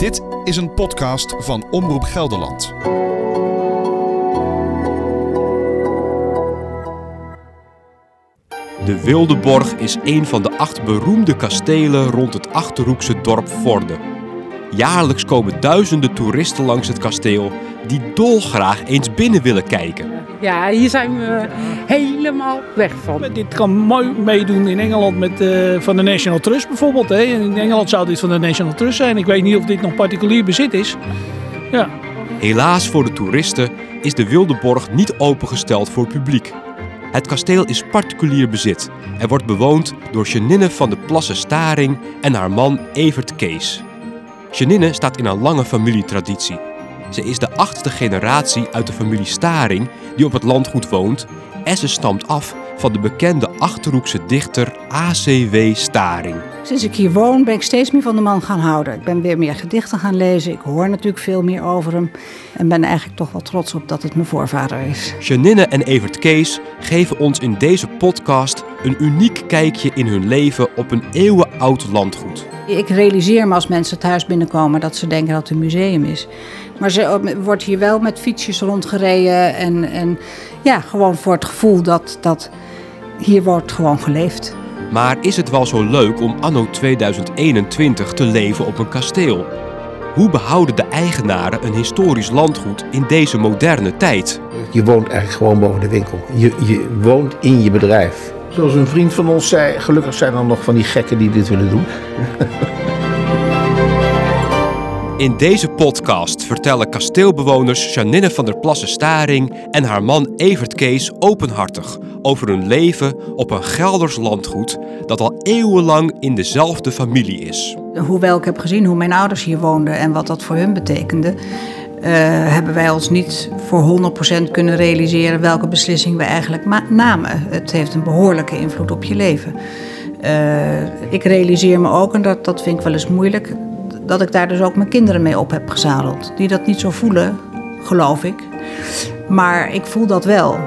Dit is een podcast van Omroep Gelderland. De Wildeborg is een van de acht beroemde kastelen rond het Achterhoekse dorp Vorden. Jaarlijks komen duizenden toeristen langs het kasteel die dolgraag eens binnen willen kijken. Ja, hier zijn we helemaal weg van. Dit kan mooi meedoen in Engeland met, eh, van de National Trust bijvoorbeeld. Hè. In Engeland zou dit van de National Trust zijn. Ik weet niet of dit nog particulier bezit is. Ja. Helaas voor de toeristen is de Wildeborg niet opengesteld voor publiek. Het kasteel is particulier bezit en wordt bewoond door Jeninne van de Plassen Staring en haar man Evert Kees. Jeninne staat in een lange familietraditie. Ze is de achtste generatie uit de familie Staring die op het landgoed woont. En ze stamt af van de bekende Achterhoekse dichter A.C.W. Staring. Sinds ik hier woon ben ik steeds meer van de man gaan houden. Ik ben weer meer gedichten gaan lezen. Ik hoor natuurlijk veel meer over hem. En ben eigenlijk toch wel trots op dat het mijn voorvader is. Jeninne en Evert Kees geven ons in deze podcast een uniek kijkje in hun leven op een eeuwenoud landgoed. Ik realiseer me als mensen het huis binnenkomen dat ze denken dat het een museum is. Maar ze wordt hier wel met fietsjes rondgereden. En, en ja, gewoon voor het gevoel dat, dat hier wordt gewoon geleefd. Maar is het wel zo leuk om anno 2021 te leven op een kasteel? Hoe behouden de eigenaren een historisch landgoed in deze moderne tijd? Je woont eigenlijk gewoon boven de winkel. Je, je woont in je bedrijf. Zoals een vriend van ons zei, gelukkig zijn er nog van die gekken die dit willen doen. In deze podcast vertellen kasteelbewoners Janine van der Plassen-Staring en haar man Evert Kees openhartig over hun leven op een Gelders landgoed dat al eeuwenlang in dezelfde familie is. Hoewel ik heb gezien hoe mijn ouders hier woonden en wat dat voor hun betekende, uh, hebben wij ons niet voor 100% kunnen realiseren welke beslissing we eigenlijk namen. Het heeft een behoorlijke invloed op je leven. Uh, ik realiseer me ook, en dat, dat vind ik wel eens moeilijk, dat ik daar dus ook mijn kinderen mee op heb gezadeld. Die dat niet zo voelen, geloof ik. Maar ik voel dat wel.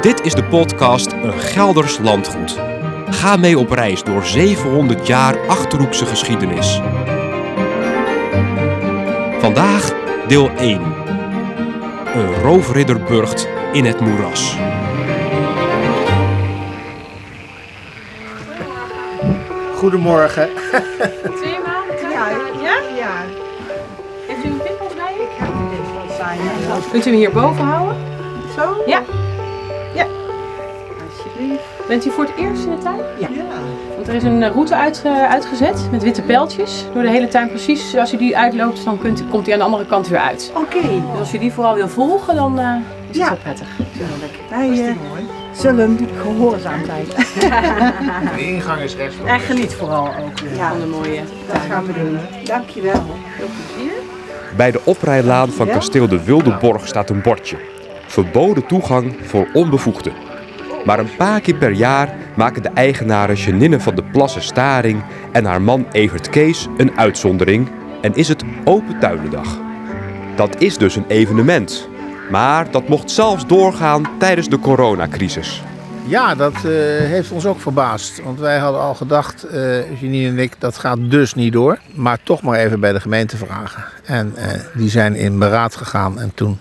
Dit is de podcast Een Gelders Landgoed. Ga mee op reis door 700 jaar Achterhoekse geschiedenis. Vandaag deel 1. Een roofridderburgt in het moeras. Goedemorgen. Twee maanden? Ja. Ja? ja. Heeft u een pinpas bij? Ik heb een pinpas bij me. Kunt u hem hierboven houden? Zo? Ja. Ja. Alsjeblieft. Bent u voor het eerst in de tuin? Ja. Want er is een route uit, uh, uitgezet met witte pijltjes door de hele tuin. Precies als u die uitloopt, dan kunt, komt hij aan de andere kant weer uit. Oké. Okay. Dus als u die vooral wil volgen, dan uh, is het wel prettig. Tuurlijk. Wij uh, zullen gehoorzaam zijn. De ingang is rechts. En geniet vooral ook ja. van de mooie Dat gaan we doen. Dankjewel. Veel plezier. Bij de oprijlaan van kasteel de Wildeborg staat een bordje. Verboden toegang voor onbevoegden. Maar een paar keer per jaar maken de eigenaren Jeninne van de Plassen Staring en haar man Evert Kees een uitzondering en is het Open Tuinendag. Dat is dus een evenement. Maar dat mocht zelfs doorgaan tijdens de coronacrisis. Ja, dat uh, heeft ons ook verbaasd. Want wij hadden al gedacht, uh, en ik, dat gaat dus niet door. Maar toch maar even bij de gemeente vragen. En uh, die zijn in beraad gegaan en toen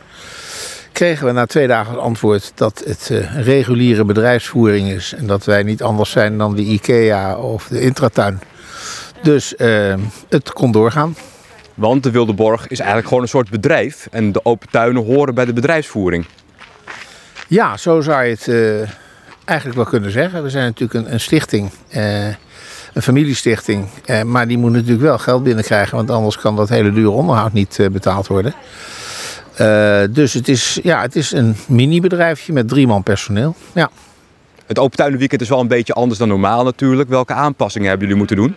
kregen we na twee dagen het antwoord dat het uh, reguliere bedrijfsvoering is. En dat wij niet anders zijn dan de IKEA of de Intratuin. Dus het kon doorgaan. Want de Wildeborg is eigenlijk gewoon een soort bedrijf. En de open tuinen horen bij de bedrijfsvoering. Ja, zo zou je het uh, eigenlijk wel kunnen zeggen. We zijn natuurlijk een, een stichting. een familiestichting. maar die moet natuurlijk wel geld binnenkrijgen. Want anders kan dat hele dure onderhoud niet betaald worden. Uh, dus het is, ja, het is een mini-bedrijfje met drie man personeel. Ja. Het Open Tuinenweekend is wel een beetje anders dan normaal natuurlijk. Welke aanpassingen hebben jullie moeten doen?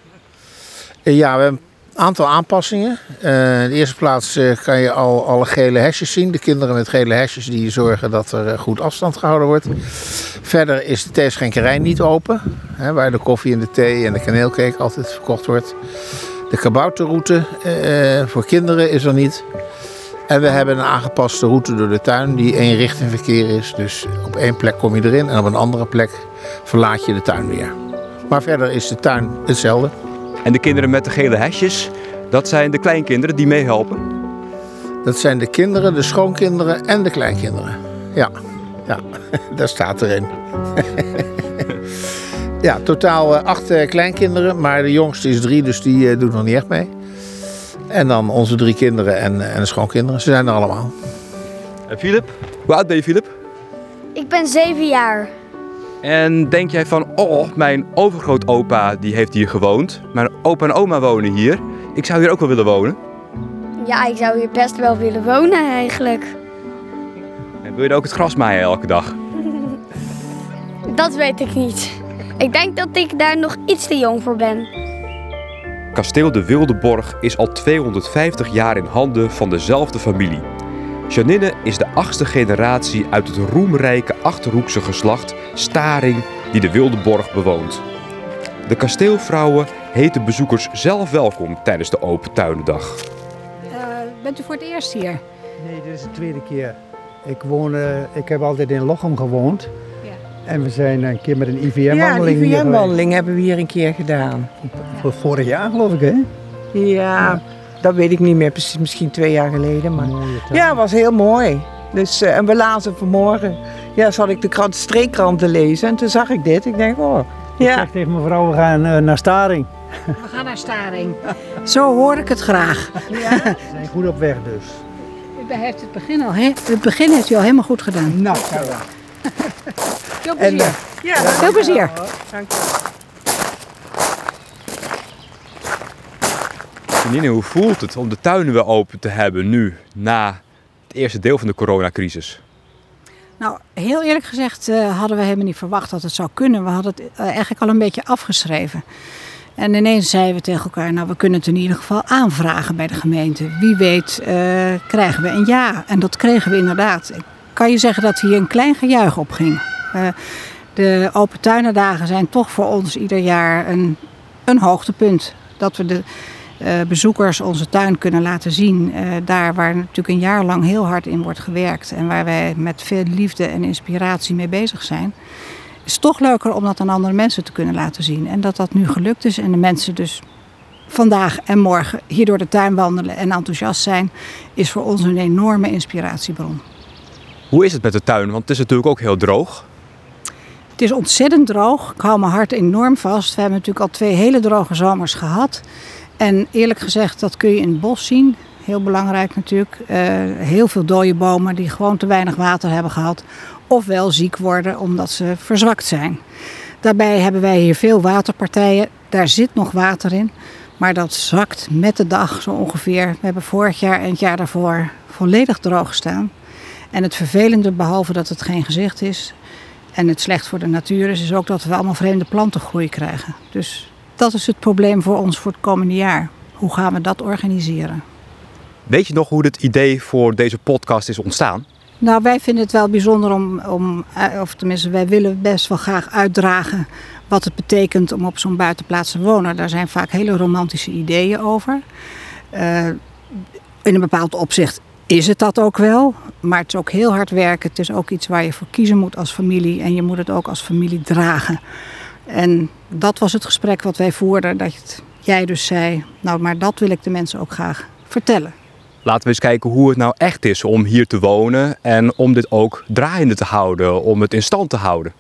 Uh, ja, we hebben aantal aanpassingen. Uh, in de eerste plaats kan je al alle gele hesjes zien. De kinderen met gele hesjes die zorgen dat er goed afstand gehouden wordt. Verder is de theeschenkerij niet open. Hè, waar de koffie en de thee en de kaneelcake altijd verkocht wordt. De kabouterroute voor kinderen is er niet. En we hebben een aangepaste route door de tuin die één richting verkeer is. Dus op één plek kom je erin en op een andere plek verlaat je de tuin weer. Maar verder is de tuin hetzelfde. En de kinderen met de gele hesjes, dat zijn de kleinkinderen die meehelpen. Dat zijn de kinderen, de schoonkinderen en de kleinkinderen. Ja, ja dat staat erin. ja, totaal eh, acht eh, kleinkinderen, maar de jongste is drie, dus die eh, doet nog niet echt mee. En dan onze drie kinderen en, en de schoonkinderen. Ze zijn er allemaal. En Filip? Hoe oud ben je, Filip? Ik ben zeven jaar. En denk jij van, oh, mijn overgrootopa die heeft hier gewoond. Mijn opa en oma wonen hier. Ik zou hier ook wel willen wonen. Ja, ik zou hier best wel willen wonen eigenlijk. En wil je dan ook het gras maaien elke dag? Dat weet ik niet. Ik denk dat ik daar nog iets te jong voor ben. Kasteel de Wildeborg is al 250 jaar in handen van dezelfde familie. Janine is de achtste generatie uit het roemrijke Achterhoekse geslacht Staring die de Wildeborg bewoont. De kasteelvrouwen heten bezoekers zelf welkom tijdens de Open Tuinendag. Uh, bent u voor het eerst hier? Nee, dit is de tweede keer. Ik, woon, uh, ik heb altijd in Lochem gewoond. Ja. En we zijn een keer met een IVM-wandeling Ja, een IVM-wandeling hebben we hier een keer gedaan. Voor vorig jaar geloof ik, hè? Ja, ja, dat weet ik niet meer precies. Misschien twee jaar geleden. Maar... Ja, het was heel mooi. Dus, uh, en we lazen vanmorgen, ja, zat ik de krant, streekkrant te lezen en toen zag ik dit. Ik denk, oh. Ik zeg tegen mevrouw, we gaan uh, naar Staring. We gaan naar Staring. Zo hoor ik het graag. Ja. We zijn goed op weg dus. U heeft het begin al, he het begin heeft u al helemaal goed gedaan. Nou, zo. Veel plezier. En, ja, Veel plezier. Dank je. Janine, hoe voelt het om de tuinen weer open te hebben nu, na het eerste deel van de coronacrisis? Nou, heel eerlijk gezegd uh, hadden we helemaal niet verwacht dat het zou kunnen. We hadden het uh, eigenlijk al een beetje afgeschreven. En ineens zeiden we tegen elkaar, nou we kunnen het in ieder geval aanvragen bij de gemeente. Wie weet uh, krijgen we een ja. En dat kregen we inderdaad. Ik kan je zeggen dat hier een klein gejuich op ging. de open tuinendagen zijn toch voor ons ieder jaar een, een hoogtepunt. Dat we de bezoekers onze tuin kunnen laten zien. Uh, daar waar natuurlijk een jaar lang heel hard in wordt gewerkt en waar wij met veel liefde en inspiratie mee bezig zijn. is toch leuker om dat aan andere mensen te kunnen laten zien. En dat dat nu gelukt is en de mensen dus vandaag en morgen hier door de tuin wandelen en enthousiast zijn, is voor ons een enorme inspiratiebron. Hoe is het met de tuin? Want het is natuurlijk ook heel droog. Het is ontzettend droog. Ik hou mijn hart enorm vast. We hebben natuurlijk al twee hele droge zomers gehad. En eerlijk gezegd, dat kun je in het bos zien. Heel belangrijk natuurlijk. Uh, heel veel dode bomen die gewoon te weinig water hebben gehad. Ofwel ziek worden omdat ze verzwakt zijn. Daarbij hebben wij hier veel waterpartijen. Daar zit nog water in. Maar dat zakt met de dag zo ongeveer. We hebben vorig jaar en het jaar daarvoor volledig droog gestaan. En het vervelende, behalve dat het geen gezicht is en het slecht voor de natuur is, is ook dat we allemaal vreemde plantengroei krijgen. Dus dat is het probleem voor ons voor het komende jaar. Hoe gaan we dat organiseren? Weet je nog hoe het idee voor deze podcast is ontstaan? Nou, wij vinden het wel bijzonder om, om of tenminste, wij willen best wel graag uitdragen wat het betekent om op zo'n buitenplaats te wonen. Daar zijn vaak hele romantische ideeën over. Uh, in een bepaald opzicht is het dat ook wel, maar het is ook heel hard werken. Het is ook iets waar je voor kiezen moet als familie en je moet het ook als familie dragen. En dat was het gesprek wat wij voerden. Dat jij dus zei, nou maar dat wil ik de mensen ook graag vertellen. Laten we eens kijken hoe het nou echt is om hier te wonen en om dit ook draaiende te houden, om het in stand te houden.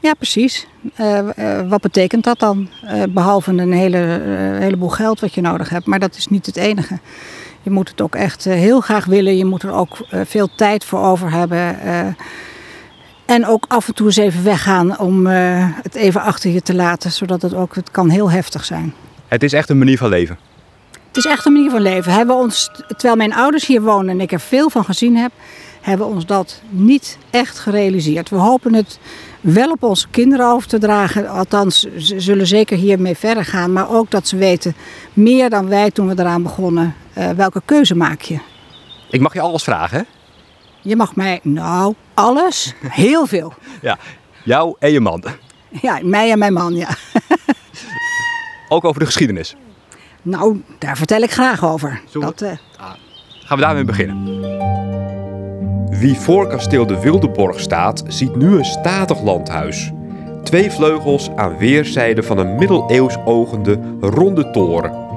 Ja, precies. Uh, uh, wat betekent dat dan? Uh, behalve een hele, heleboel geld wat je nodig hebt. Maar dat is niet het enige. Je moet het ook echt heel graag willen. Je moet er ook veel tijd voor over hebben. En ook af en toe eens even weggaan om uh, het even achter je te laten, zodat het ook, het kan heel heftig zijn. Het is echt een manier van leven? Het is echt een manier van leven. Hebben ons, terwijl mijn ouders hier wonen en ik er veel van gezien heb, hebben ons dat niet echt gerealiseerd. We hopen het wel op onze kinderen over te dragen. Althans, ze zullen zeker hiermee verder gaan. Maar ook dat ze weten, meer dan wij toen we eraan begonnen, uh, welke keuze maak je. Ik mag je alles vragen, hè? Je mag mij, nou, alles, heel veel. Ja, jou en je man. Ja, mij en mijn man, ja. Ook over de geschiedenis? Nou, daar vertel ik graag over. Dat, uh... ah, gaan we daarmee beginnen. Wie voor kasteel de Wildeborg staat, ziet nu een statig landhuis. Twee vleugels aan weerszijden van een middeleeuws ogende ronde toren.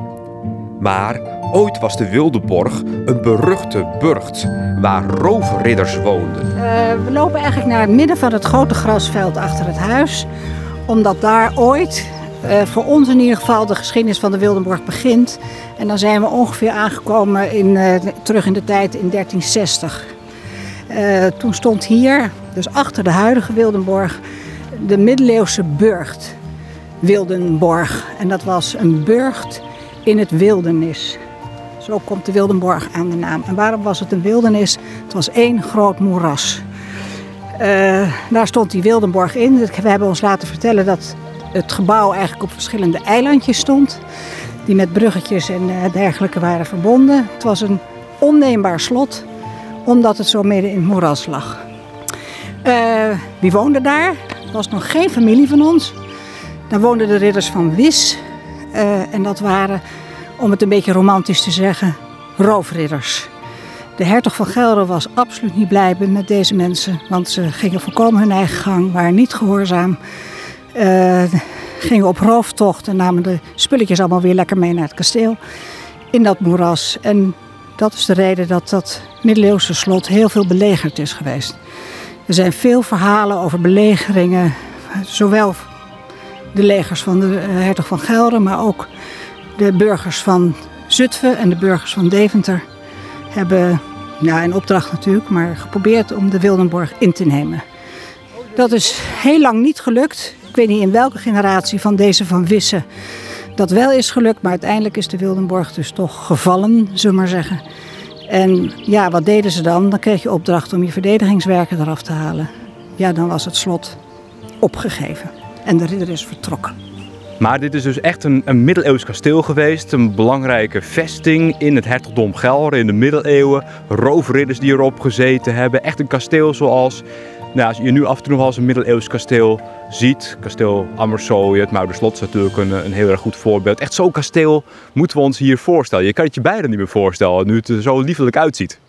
Maar ooit was de Wildeborg een beruchte burcht waar roofridders woonden. Uh, we lopen eigenlijk naar het midden van het grote grasveld achter het huis. Omdat daar ooit, uh, voor ons in ieder geval, de geschiedenis van de Wildenborg begint. En dan zijn we ongeveer aangekomen in, uh, terug in de tijd in 1360. toen stond hier, dus achter de huidige Wildenborg, de middeleeuwse burcht Wildenborg. En dat was een burcht in het wildernis. Zo komt de Wildenborg aan de naam. En waarom was het een wildernis? Het was één groot moeras. Uh, daar stond die Wildenborg in. We hebben ons laten vertellen dat het gebouw eigenlijk op verschillende eilandjes stond. Die met bruggetjes en uh, dergelijke waren verbonden. Het was een onneembaar slot, omdat het zo midden in het moeras lag. Uh, wie woonde daar? Het was nog geen familie van ons. Daar woonden de ridders van Wis. en dat waren om het een beetje romantisch te zeggen, roofridders. De hertog van Gelre was absoluut niet blij met deze mensen, want ze gingen volkomen hun eigen gang, waren niet gehoorzaam, uh, gingen op rooftocht en namen de spulletjes allemaal weer lekker mee naar het kasteel in dat moeras. En dat is de reden dat dat middeleeuwse slot heel veel belegerd is geweest. Er zijn veel verhalen over belegeringen, zowel de legers van de eh, hertog van Gelre, maar ook de burgers van Zutphen en de burgers van Deventer hebben, ja, in opdracht natuurlijk, maar geprobeerd om de Wildenborg in te nemen. Dat is heel lang niet gelukt. Ik weet niet in welke generatie van deze van Wissen dat wel is gelukt, maar uiteindelijk is de Wildenborg dus toch gevallen, zullen we maar zeggen. En ja, wat deden ze dan? Dan kreeg je opdracht om je verdedigingswerken eraf te halen. Ja, dan was het slot opgegeven en de ridder is vertrokken. Maar dit is dus echt een, een middeleeuws kasteel geweest. Een belangrijke vesting in het hertogdom Gelre in de middeleeuwen. Roofridders die erop gezeten hebben. Echt een kasteel zoals nou, als je nu af en toe nog eens een middeleeuws kasteel ziet. Kasteel Amersfoort, het Muiderslot is natuurlijk een, een heel erg goed voorbeeld. Echt zo'n kasteel moeten we ons hier voorstellen. Je kan het je bijna niet meer voorstellen nu het er zo liefelijk uitziet.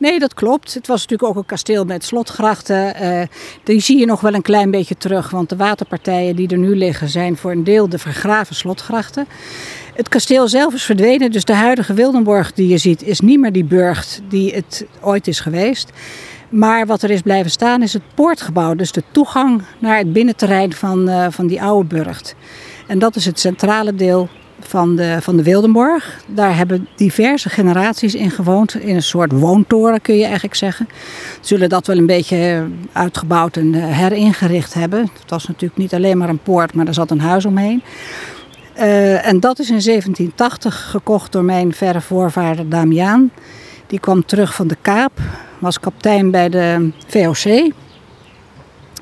Nee, dat klopt. Het was natuurlijk ook een kasteel met slotgrachten. Uh, die zie je nog wel een klein beetje terug, want de waterpartijen die er nu liggen zijn voor een deel de vergraven slotgrachten. Het kasteel zelf is verdwenen, dus de huidige Wildenborg die je ziet is niet meer die burcht die het ooit is geweest. Maar wat er is blijven staan is het poortgebouw, dus de toegang naar het binnenterrein van, uh, van die oude burcht. En dat is het centrale deel van de, van de Wildenborg. Daar hebben diverse generaties in gewoond. In een soort woontoren kun je eigenlijk zeggen. Zullen dat wel een beetje uitgebouwd en eh, heringericht hebben. Het was natuurlijk niet alleen maar een poort, maar er zat een huis omheen. Uh, en dat is in 1780 gekocht door mijn verre voorvader Damiaan. Die kwam terug van de Kaap, was kapitein bij de VOC.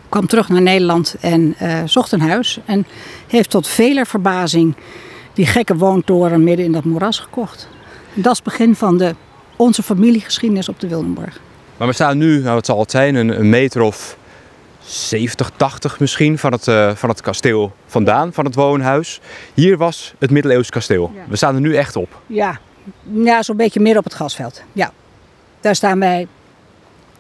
Kwam terug naar Nederland en uh, zocht een huis. En heeft tot veler verbazing die gekke woontoren midden in dat moeras gekocht. En dat is het begin van de, onze familiegeschiedenis op de Wildenborg. Maar we staan nu, nou, het zal het zijn, een, een meter of 70, 80 misschien van het, uh, van het kasteel vandaan, van het woonhuis. Hier was het middeleeuws kasteel. Ja. We staan er nu echt op. Ja, ja zo'n beetje midden op het gasveld. Ja, daar staan wij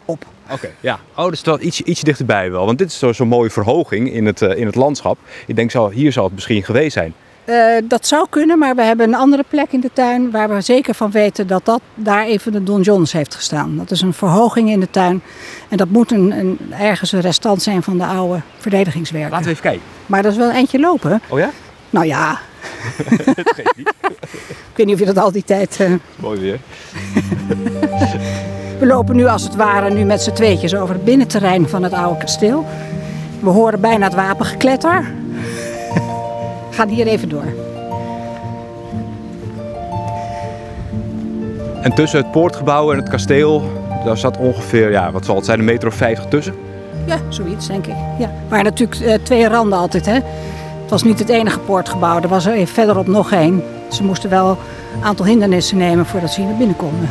op. Oké, ja. Oh, dus dat iets, iets dichterbij wel. Want dit is zo'n zo mooie verhoging in het, uh, in het landschap. Ik denk, zo, hier zal het misschien geweest zijn. Uh, dat zou kunnen, maar we hebben een andere plek in de tuin waar we zeker van weten dat dat daar even de donjons heeft gestaan. Dat is een verhoging in de tuin en dat moet een, een, ergens een restant zijn van de oude verdedigingswerken. Laten we even kijken. Maar dat is wel een eentje lopen. Oh ja? Nou ja. Ik weet niet of je dat al die tijd... Uh... Mooi weer. we lopen nu als het ware nu met z'n tweetjes over het binnenterrein van het oude kasteel. We horen bijna het wapengekletter gaan hier even door. En tussen het poortgebouw en het kasteel, daar zat ongeveer, ja, wat zal het zijn, een meter of vijftig tussen? Ja, zoiets denk ik. Ja. Maar natuurlijk uh, twee randen altijd, hè. Het was niet het enige poortgebouw, er was er even verderop nog één. Ze moesten wel een aantal hindernissen nemen voordat ze hier naar binnen konden.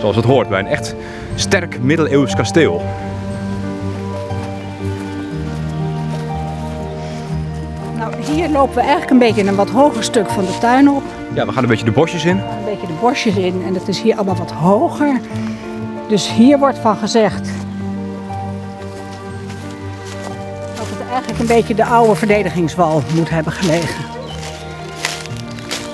Zoals het hoort bij een echt sterk middeleeuws kasteel. Hier lopen we eigenlijk een beetje een wat hoger stuk van de tuin op. Ja, we gaan een beetje de bosjes in. Een beetje de bosjes in en het is hier allemaal wat hoger. Dus hier wordt van gezegd dat het eigenlijk een beetje de oude verdedigingswal moet hebben gelegen.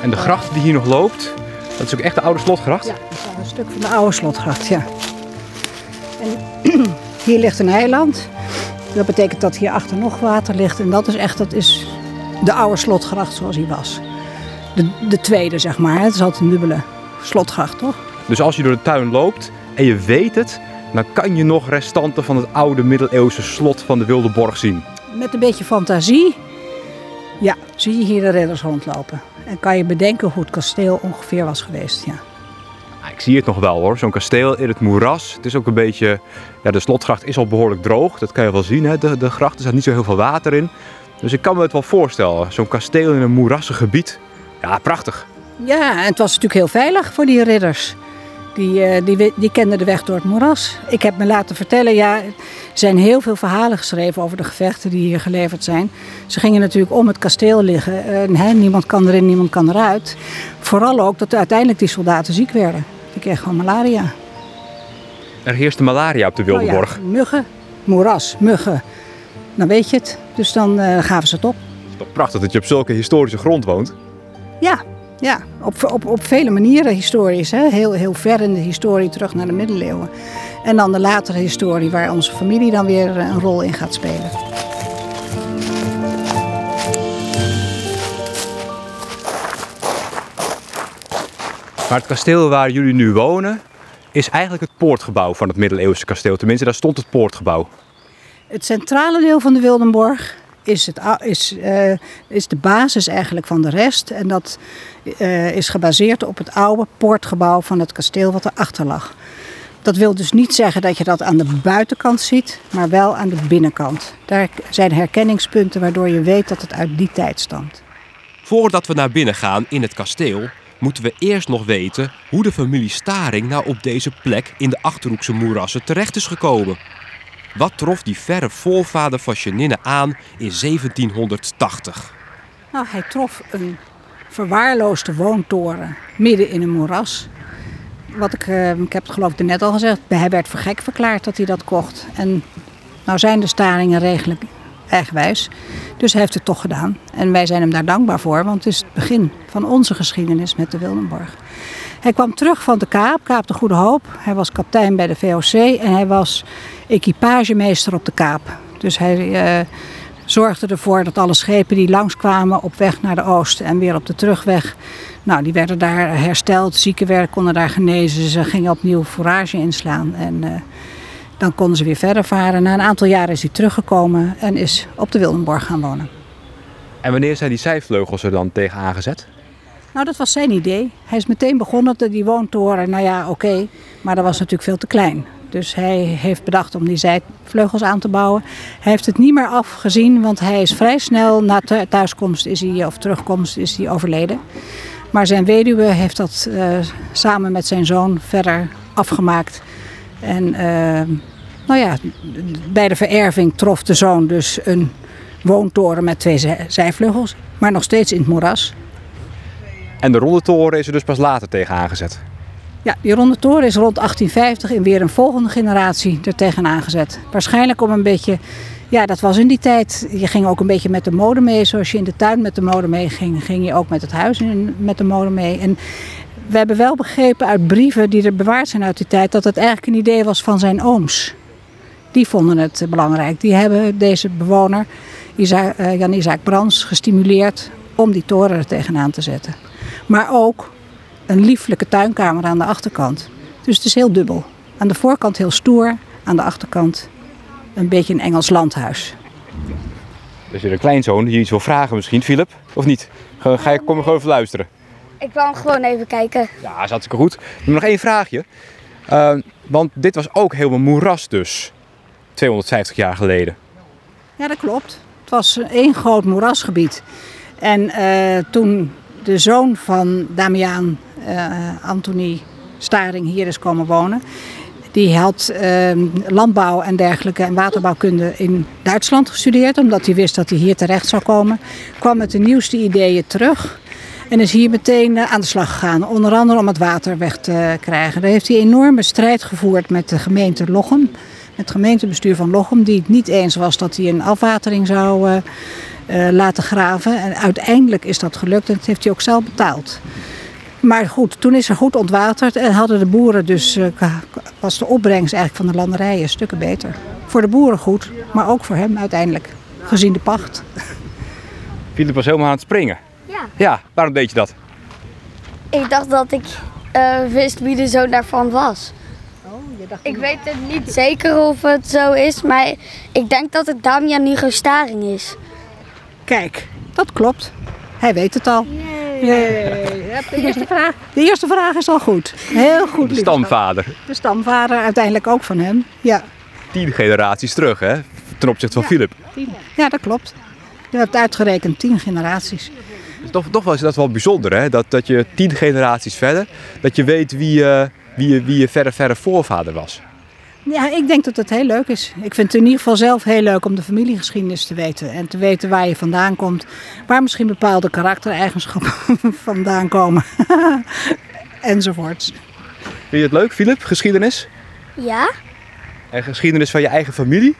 En de gracht die hier nog loopt, dat is ook echt de oude slotgracht? Ja, dat is een stuk van de oude slotgracht, ja. En hier ligt een eiland. Dat betekent dat hier achter nog water ligt. En dat is echt dat is de oude slotgracht zoals hij was. De, de tweede, zeg maar. Het is altijd een dubbele slotgracht, toch? Dus als je door de tuin loopt en je weet het, dan kan je nog restanten van het oude middeleeuwse slot van de Wilde Borg zien. Met een beetje fantasie, ja, zie je hier de ridders rondlopen. En kan je bedenken hoe het kasteel ongeveer was geweest, ja. Ik zie het nog wel hoor, zo'n kasteel in het moeras. Het is ook een beetje, ja de slotgracht is al behoorlijk droog, dat kan je wel zien. Hè? De, de gracht, er staat niet zo heel veel water in. Dus ik kan me het wel voorstellen, zo'n kasteel in een moerassig gebied. Ja, prachtig. Ja, en het was natuurlijk heel veilig voor die ridders. Die, eh, die, die kenden de weg door het moeras. Ik heb me laten vertellen, ja, er zijn heel veel verhalen geschreven over de gevechten die hier geleverd zijn. Ze gingen natuurlijk om het kasteel liggen. Hè, niemand kan erin, niemand kan eruit. Vooral ook dat uiteindelijk die soldaten ziek werden. Die kregen gewoon malaria. Er heerste malaria op de Wildeborg. Oh ja, muggen, moeras, muggen. Dan weet je het. Dus dan uh, gaven ze het op. Het is toch prachtig dat je op zulke historische grond woont? Ja, ja, op, op, op vele manieren historisch. Hè? Heel, heel ver in de historie terug naar de middeleeuwen. En dan de latere historie waar onze familie dan weer een rol in gaat spelen. Maar het kasteel waar jullie nu wonen is eigenlijk het poortgebouw van het middeleeuwse kasteel. Tenminste, daar stond het poortgebouw. Het centrale deel van de Wildenborg is, het, is, uh, is de basis eigenlijk van de rest. En dat uh, is gebaseerd op het oude poortgebouw van het kasteel wat erachter lag. Dat wil dus niet zeggen dat je dat aan de buitenkant ziet, maar wel aan de binnenkant. Daar zijn herkenningspunten waardoor je weet dat het uit die tijd stamt. Voordat we naar binnen gaan in het kasteel, moeten we eerst nog weten hoe de familie Staring nou op deze plek in de Achterhoekse moerassen terecht is gekomen. Wat trof die verre voorvader van Janine aan in 1780? Nou, hij trof een verwaarloosde woontoren midden in een moeras. Wat ik, uh, ik heb het geloof ik net al gezegd, hij werd voor gek verklaard dat hij dat kocht. En nou zijn de staringen redelijk eigenwijs. Dus hij heeft het toch gedaan. En wij zijn hem daar dankbaar voor, want het is het begin van onze geschiedenis met de Wildenborg. Hij kwam terug van de Kaap, Kaap de Goede Hoop. Hij was kapitein bij de VOC en hij was equipagemeester op de Kaap. Dus hij uh, zorgde ervoor dat alle schepen die langskwamen op weg naar de oosten en weer op de terugweg, nou, die werden daar hersteld. Zieken werden, konden daar genezen. Ze gingen opnieuw forage inslaan. En uh, dan konden ze weer verder varen. Na een aantal jaren is hij teruggekomen en is op de Wildenborg gaan wonen. En wanneer zijn die zijvleugels er dan tegen aangezet? Nou, dat was zijn idee. Hij is meteen begonnen, die woontoren, nou ja, oké, maar dat was natuurlijk veel te klein. Dus hij heeft bedacht om die zijvleugels aan te bouwen. Hij heeft het niet meer afgezien, want hij is vrij snel na thuiskomst is hij, of terugkomst is hij overleden. Maar zijn weduwe heeft dat uh, samen met zijn zoon verder afgemaakt. En uh, nou ja, bij de vererving trof de zoon dus een woontoren met twee zijvleugels, maar nog steeds in het moeras. En de ronde toren is er dus pas later tegen aangezet? Ja, die ronde toren is rond 1850 in weer een volgende generatie er tegen aangezet. Waarschijnlijk om een beetje, ja dat was in die tijd, je ging ook een beetje met de mode mee. Zoals je in de tuin met de mode mee ging, ging je ook met het huis met de mode mee. En we hebben wel begrepen uit brieven die er bewaard zijn uit die tijd, dat het eigenlijk een idee was van zijn ooms. Die vonden het belangrijk. Die hebben deze bewoner, eh, Jan Isaac Brands, gestimuleerd om die toren er tegenaan te zetten. Maar ook een lieflijke tuinkamer aan de achterkant. Dus het is heel dubbel. Aan de voorkant heel stoer, aan de achterkant een beetje een Engels landhuis. Er is er een kleinzoon die iets wil vragen misschien, Philip, of niet? Ga, je, kom je gewoon even luisteren? Ik kwam gewoon even kijken. Ja, dat is hartstikke goed. Nog één vraagje. Uh, want dit was ook helemaal moeras dus, 250 jaar geleden. Ja, dat klopt. Het was één groot moerasgebied. En uh, toen de zoon van Damiaan, uh, Anthony Staring, hier is komen wonen. Die had uh, landbouw en dergelijke en waterbouwkunde in Duitsland gestudeerd, omdat hij wist dat hij hier terecht zou komen. Kwam met de nieuwste ideeën terug en is hier meteen uh, aan de slag gegaan. Onder andere om het water weg te krijgen. Daar heeft hij een enorme strijd gevoerd met de gemeente Lochem, met het gemeentebestuur van Lochem, die het niet eens was dat hij een afwatering zou eh, eh, laten graven. En uiteindelijk is dat gelukt en dat heeft hij ook zelf betaald. Maar goed, toen is er goed ontwaterd en hadden de boeren dus, eh, was de opbrengst eigenlijk van de landerijen stukken beter. Voor de boeren goed, maar ook voor hem uiteindelijk, gezien de pacht. Philip was helemaal aan het springen. Ja. Ja, waarom deed je dat? Ik dacht dat ik eh, wist wie de zoon daarvan was. Oh, Ik weet het niet zeker of het zo is, maar ik denk dat het Damian Nigo Staring is. Kijk, dat klopt. Hij weet het al. Yay. Hup, De eerste, vraag, de eerste vraag is al goed. Heel goed. De stamvader. De stamvader uiteindelijk ook van hem. Ja, Tien generaties terug, hè? Ten opzichte van Philip. ja dat klopt. Je hebt uitgerekend tien generaties. Dus toch, toch wel is dat wel bijzonder, hè? Dat, dat je tien generaties verder, dat je weet wie, eh, wie, je, wie je verre, verre voorvader was. Ja, ik denk dat het heel leuk is. Ik vind het in ieder geval zelf heel leuk om de familiegeschiedenis te weten. En te weten waar je vandaan komt. Waar misschien bepaalde karaktereigenschappen vandaan komen. Enzovoorts. Vind je het leuk, Philip, geschiedenis? Ja? En geschiedenis van je eigen familie?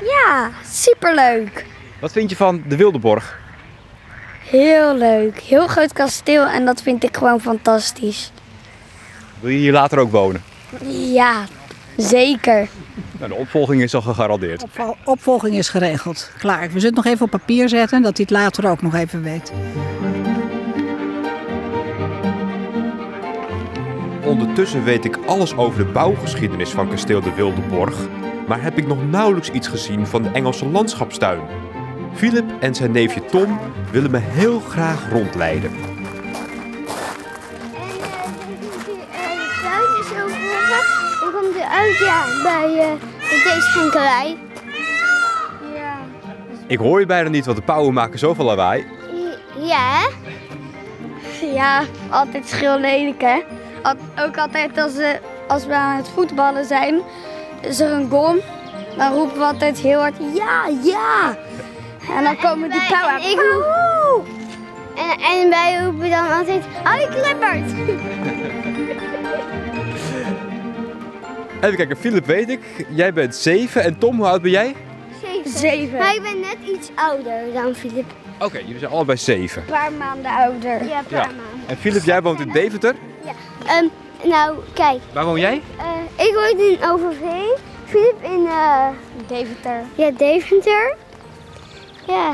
Ja, superleuk. Wat vind je van de Wildeborg? Heel leuk. Heel groot kasteel en dat vind ik gewoon fantastisch. Wil je hier later ook wonen? Ja, zeker. Nou, de opvolging is al gegarandeerd. Opvol- Opvolging is geregeld. Klaar. We zullen het nog even op papier zetten. Dat hij het later ook nog even weet. Ondertussen weet ik alles over de bouwgeschiedenis van kasteel de Wildeborg, maar heb ik nog nauwelijks iets gezien van de Engelse landschapstuin. Philip en zijn neefje Tom willen me heel graag rondleiden. Ja, bij eh, deze schenkerij. Ja. Ik hoor je bijna niet, want de pauwen maken zoveel lawaai. Ja, hè? Ja, altijd schreeuwlelijk hè. Al- ook altijd als, eh, als we aan het voetballen zijn, is er een gom. Dan roepen we altijd heel hard ja, ja. En dan komen die pauwen. En ik roep. En, en wij roepen dan altijd, hoi Clippert. Even kijken, Philip weet ik. Jij bent zeven en Tom, hoe oud ben jij? Zeven. Zeven. Maar ik ben net iets ouder dan Filip. Oké, jullie zijn allebei zeven. Een paar maanden ouder. Ja, een paar Ja. maanden. En Philip, jij woont in Deventer. Ehm, nou, kijk. Waar woon jij? eh, ik woon in Overveen. Filip in eh, Deventer. ja, Deventer. Ja.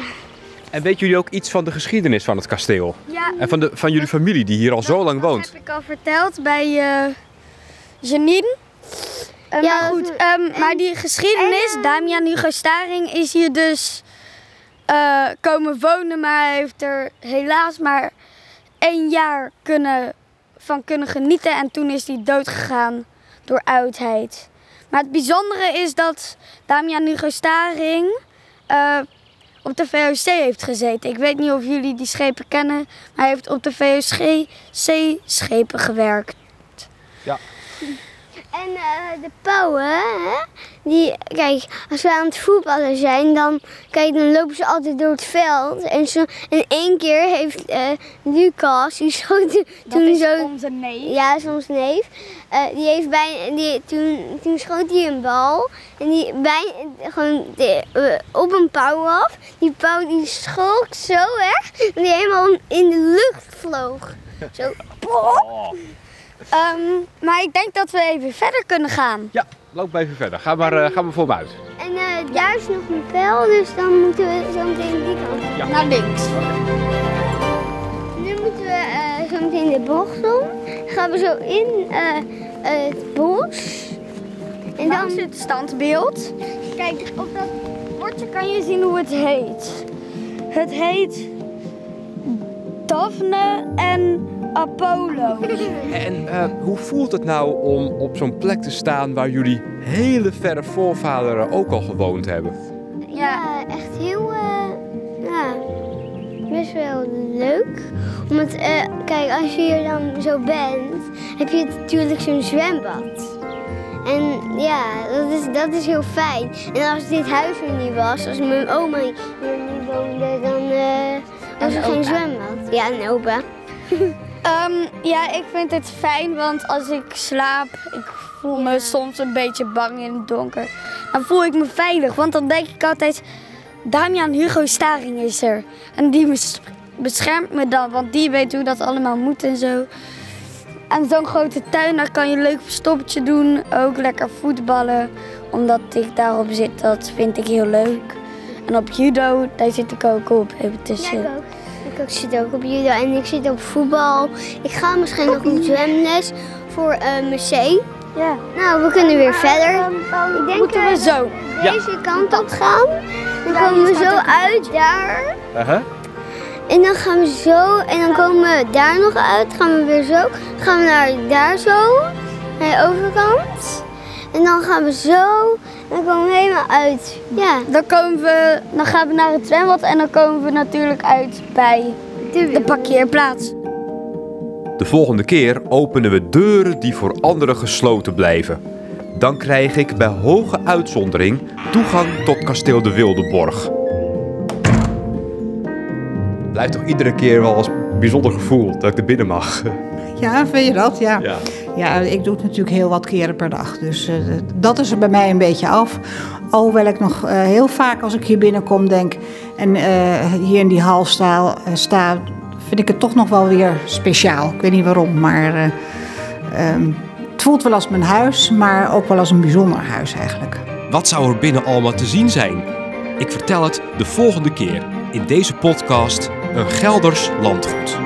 En weten jullie ook iets van de geschiedenis van het kasteel? Ja. En van, de, van jullie familie die hier al zo lang woont? heb ik al verteld bij eh Janine. Eh, Ja, maar dat goed, ehm, maar die geschiedenis, Damian Hugo Staring is hier dus eh, komen wonen, maar hij heeft er helaas maar één jaar kunnen, van kunnen genieten en toen is hij dood gegaan door oudheid. Maar het bijzondere is dat Damian Hugo Staring eh, op de VOC heeft gezeten. Ik weet niet of jullie die schepen kennen, maar hij heeft op de VOC-schepen gewerkt. En eh, de pauwen, hè, die, kijk, als we aan het voetballen zijn, dan, kijk, dan lopen ze altijd door het veld. En, zo, en één keer heeft eh, Lucas, die schoot toen zo... onze neef. Ja, soms neef. Eh, die heeft bij, die, toen, toen schoot hij een bal. En die bij, gewoon de- op een pauw af. Die pauw die schrok zo erg. Dat die helemaal in de lucht vloog. Zo. Ehm, maar ik denk dat we even verder kunnen gaan. Ja, loop even verder. Ga maar, eh, ga maar voor me uit. En eh, daar is nog een pijl, dus dan moeten we zo meteen die kant. Ja. Naar links. Nu moeten we eh, zo meteen de bocht om. Dan gaan we zo in het bos. En Dan dan zit het standbeeld. Kijk, op dat bordje kan je zien hoe het heet. Het heet Daphne en Apollo. En eh, hoe voelt het nou om op zo'n plek te staan waar jullie hele verre voorvaderen ook al gewoond hebben? Ja, echt heel, eh, ja, best wel leuk. Omdat, eh, kijk, als je hier dan zo bent, heb je natuurlijk zo'n zwembad. En ja, dat is, dat is heel fijn. En als dit huis er niet was, als mijn oma hier niet woonde, dan eh, was er geen zwembad. Ja, en opa. Ehm, ja, ik vind het fijn, want als ik slaap, ik voel me soms een beetje bang in het donker. Dan voel ik me veilig, want dan denk ik altijd, Damian Hugo Staring is er. En die bes- beschermt me dan, want die weet hoe dat allemaal moet en zo. En zo'n grote tuin, daar kan je een leuk verstoppertje doen. Ook lekker voetballen, omdat ik daarop zit. Dat vind ik heel leuk. En op judo, daar zit ik ook op. Even tussen. Ja, ik ook. Ik zit ook op judo en ik zit op voetbal. Ik ga misschien nog op zwemles voor eh mijn C. Ja. Nou, we kunnen weer verder. Ik denk Moeten we eh, zo? deze kant op gaan. Dan komen we zo uit daar. En dan gaan we zo, en dan komen we daar nog uit. Gaan we weer zo. Gaan we naar daar zo, naar de overkant. En dan gaan we zo, en dan komen we helemaal uit. Ja, Dan, komen we, dan gaan we naar het zwembad en dan komen we natuurlijk uit bij de parkeerplaats. De volgende keer openen we deuren die voor anderen gesloten blijven. Dan krijg ik bij hoge uitzondering toegang tot kasteel de Wildeborg. Blijft toch iedere keer wel als bijzonder gevoel dat ik er binnen mag. Ja, vind je dat? Ja. Ja. Ja, ik doe het natuurlijk heel wat keren per dag. Dus eh, dat is er bij mij een beetje af. Alhoewel ik nog eh, heel vaak als ik hier binnenkom denk... en eh, hier in die hal sta, sta, vind ik het toch nog wel weer speciaal. Ik weet niet waarom, maar... eh, ehm, het voelt wel als mijn huis, maar ook wel als een bijzonder huis eigenlijk. Wat zou er binnen allemaal te zien zijn? Ik vertel het de volgende keer in deze podcast Een Gelders Landgoed.